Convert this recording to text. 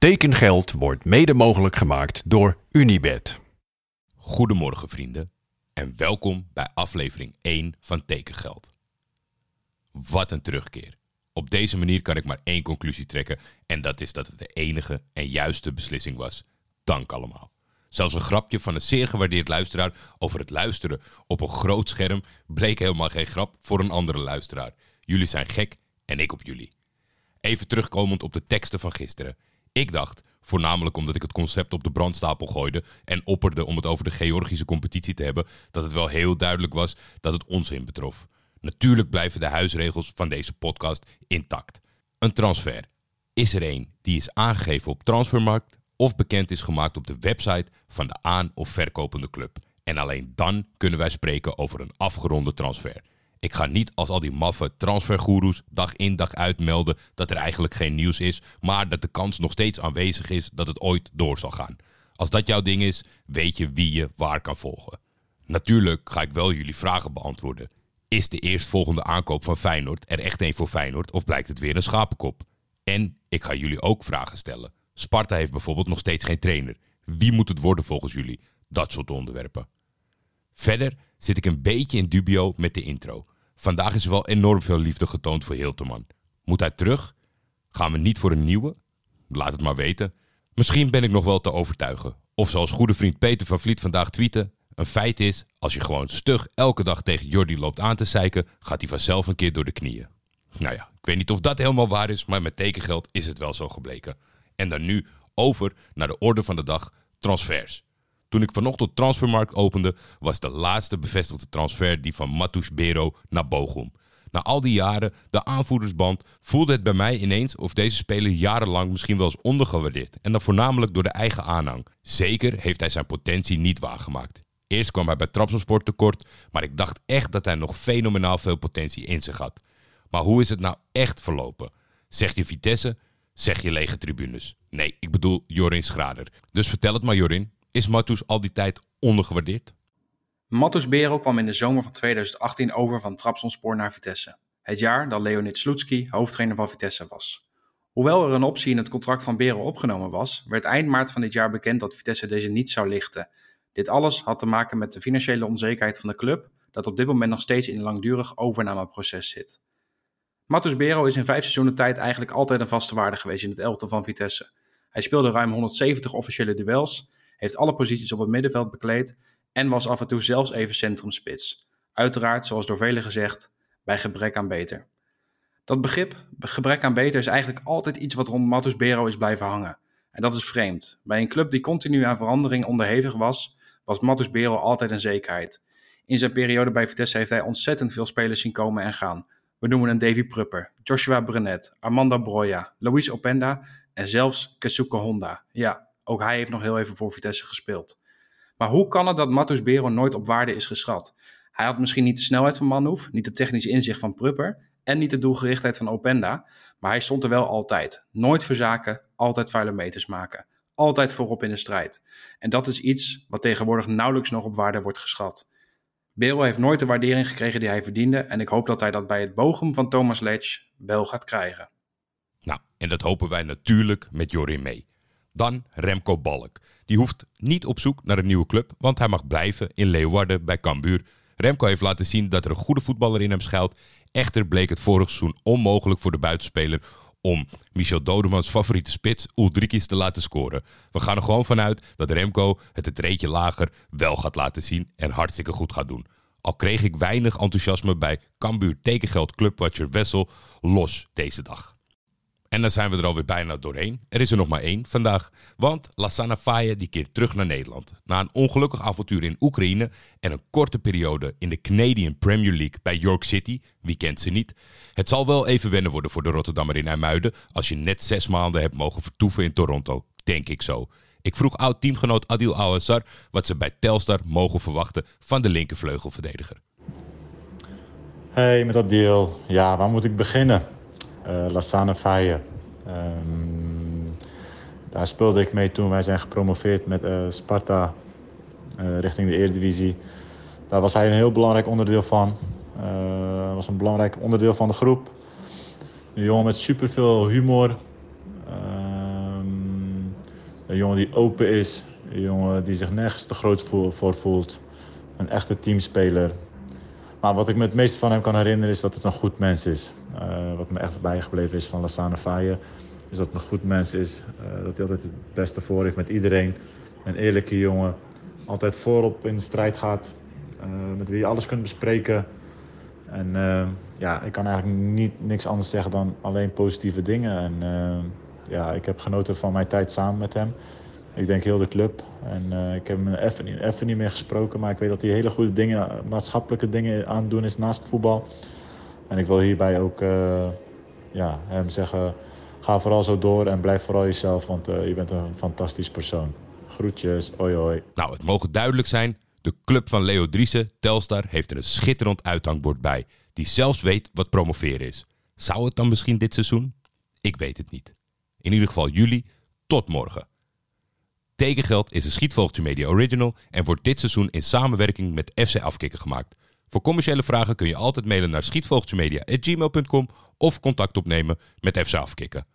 Tekengeld wordt mede mogelijk gemaakt door Unibed. Goedemorgen vrienden en welkom bij aflevering 1 van Tekengeld. Wat een terugkeer. Op deze manier kan ik maar één conclusie trekken en dat is dat het de enige en juiste beslissing was. Dank allemaal. Zelfs een grapje van een zeer gewaardeerd luisteraar over het luisteren op een groot scherm bleek helemaal geen grap voor een andere luisteraar. Jullie zijn gek en ik op jullie. Even terugkomend op de teksten van gisteren. Ik dacht, voornamelijk omdat ik het concept op de brandstapel gooide en opperde om het over de Georgische competitie te hebben, dat het wel heel duidelijk was dat het onzin betrof. Natuurlijk blijven de huisregels van deze podcast intact. Een transfer. Is er een die is aangegeven op transfermarkt of bekend is gemaakt op de website van de aan- of verkopende club. En alleen dan kunnen wij spreken over een afgeronde transfer. Ik ga niet als al die maffe transfergoeroes dag in dag uit melden dat er eigenlijk geen nieuws is, maar dat de kans nog steeds aanwezig is dat het ooit door zal gaan. Als dat jouw ding is, weet je wie je waar kan volgen. Natuurlijk ga ik wel jullie vragen beantwoorden. Is de eerstvolgende aankoop van Feyenoord er echt een voor Feyenoord of blijkt het weer een schapenkop? En ik ga jullie ook vragen stellen. Sparta heeft bijvoorbeeld nog steeds geen trainer. Wie moet het worden volgens jullie? Dat soort onderwerpen. Verder zit ik een beetje in dubio met de intro. Vandaag is er wel enorm veel liefde getoond voor Hilterman. Moet hij terug? Gaan we niet voor een nieuwe? Laat het maar weten. Misschien ben ik nog wel te overtuigen. Of zoals goede vriend Peter van Vliet vandaag tweette. Een feit is, als je gewoon stug elke dag tegen Jordi loopt aan te zeiken, gaat hij vanzelf een keer door de knieën. Nou ja, ik weet niet of dat helemaal waar is, maar met tekengeld is het wel zo gebleken. En dan nu over naar de orde van de dag, transfers. Toen ik vanochtend Transfermarkt opende, was de laatste bevestigde transfer die van Matus Bero naar Bochum. Na al die jaren, de aanvoerdersband, voelde het bij mij ineens of deze speler jarenlang misschien wel eens ondergewaardeerd. En dan voornamelijk door de eigen aanhang. Zeker heeft hij zijn potentie niet waargemaakt. Eerst kwam hij bij Trabzonspor tekort, maar ik dacht echt dat hij nog fenomenaal veel potentie in zich had. Maar hoe is het nou echt verlopen? Zeg je Vitesse, zeg je lege tribunes. Nee, ik bedoel Jorin Schrader. Dus vertel het maar Jorin, is Matus al die tijd ondergewaardeerd? Matus Bero kwam in de zomer van 2018 over van Trabzonspor naar Vitesse. Het jaar dat Leonid Slutski hoofdtrainer van Vitesse was. Hoewel er een optie in het contract van Bero opgenomen was, werd eind maart van dit jaar bekend dat Vitesse deze niet zou lichten. Dit alles had te maken met de financiële onzekerheid van de club, dat op dit moment nog steeds in een langdurig overnameproces zit. Matus Bero is in vijf seizoenen tijd eigenlijk altijd een vaste waarde geweest in het elftal van Vitesse. Hij speelde ruim 170 officiële duels, heeft alle posities op het middenveld bekleed en was af en toe zelfs even centrumspits. Uiteraard, zoals door velen gezegd, bij gebrek aan beter. Dat begrip, gebrek aan beter, is eigenlijk altijd iets wat rond Matus Bero is blijven hangen. En dat is vreemd. Bij een club die continu aan verandering onderhevig was, was Matus Bero altijd een zekerheid. In zijn periode bij Vitesse heeft hij ontzettend veel spelers zien komen en gaan. We noemen een Davy Prupper, Joshua Brenet, Armando Broja, Luis Openda en zelfs Kesuke Honda. Ja, ook hij heeft nog heel even voor Vitesse gespeeld. Maar hoe kan het dat Matus Bero nooit op waarde is geschat? Hij had misschien niet de snelheid van Manhoef, niet de technische inzicht van Prupper en niet de doelgerichtheid van Openda, maar hij stond er wel altijd. Nooit verzaken, altijd vuile meters maken. Altijd voorop in de strijd. En dat is iets wat tegenwoordig nauwelijks nog op waarde wordt geschat. Bero heeft nooit de waardering gekregen die hij verdiende en ik hoop dat hij dat bij het bogen van Thomas Letch wel gaat krijgen. Nou, en dat hopen wij natuurlijk met Jorin mee. Dan Remco Balk. Die hoeft niet op zoek naar een nieuwe club, want hij mag blijven in Leeuwarden bij Cambuur. Remco heeft laten zien dat er een goede voetballer in hem schuilt. Echter bleek het vorig seizoen onmogelijk voor de buitenspeler om Michel Dodemans favoriete spits Ulrikis te laten scoren. We gaan er gewoon vanuit dat Remco het het reetje lager wel gaat laten zien en hartstikke goed gaat doen. Al kreeg ik weinig enthousiasme bij Cambuur tekengeld clubwatcher Wessel los deze dag. En dan zijn we er alweer bijna doorheen. Er is er nog maar één vandaag. Want Lassana Faye die keert terug naar Nederland. Na een ongelukkig avontuur in Oekraïne en een korte periode in de Canadian Premier League bij York City. Wie kent ze niet? Het zal wel even wennen worden voor de Rotterdammer in IJmuiden als je net zes maanden hebt mogen vertoeven in Toronto. Denk ik zo. Ik vroeg oud-teamgenoot Adil Awassar wat ze bij Telstar mogen verwachten van de linkervleugelverdediger. Hey, met Adil. Ja, waar moet ik beginnen? Uh, Lassana Faye. Um, daar speelde ik mee toen wij zijn gepromoveerd met uh, Sparta uh, richting de Eredivisie. Daar was hij een heel belangrijk onderdeel van. Uh, was een belangrijk onderdeel van de groep. Een jongen met superveel humor. Um, Een jongen die open is. Een jongen die zich nergens te groot voor voelt. Een echte teamspeler. Maar wat ik me het meeste van hem kan herinneren is dat het een goed mens is. Uh, wat me echt bijgebleven is van Lassane Faye. Is dat het een goed mens is. Uh, dat hij altijd het beste voor heeft met iedereen. Een eerlijke jongen. Altijd voorop in de strijd gaat. Uh, met wie je alles kunt bespreken. En ja, ik kan eigenlijk niet, niks anders zeggen dan alleen positieve dingen. En ja, ik heb genoten van mijn tijd samen met hem. Ik denk heel de club. En ik heb hem even, even niet meer gesproken. Maar ik weet dat hij hele goede dingen, maatschappelijke dingen aan het doen is naast voetbal. En ik wil hierbij ook uh, ja, hem zeggen: ga vooral zo door en blijf vooral jezelf. Want uh, je bent een fantastisch persoon. Groetjes, oi oi. Nou, het mogen duidelijk zijn. De club van Leo Driessen, Telstar, heeft er een schitterend uithangbord bij. Die zelfs weet wat promoveren is. Zou het dan misschien dit seizoen? Ik weet het niet. In ieder geval jullie. Tot morgen. Tekengeld is een Schietvogeltje Media Original en wordt dit seizoen in samenwerking met FC Afkikken gemaakt. Voor commerciële vragen kun je altijd mailen naar schietvogeltjemedia.gmail.com of contact opnemen met FC Afkikken.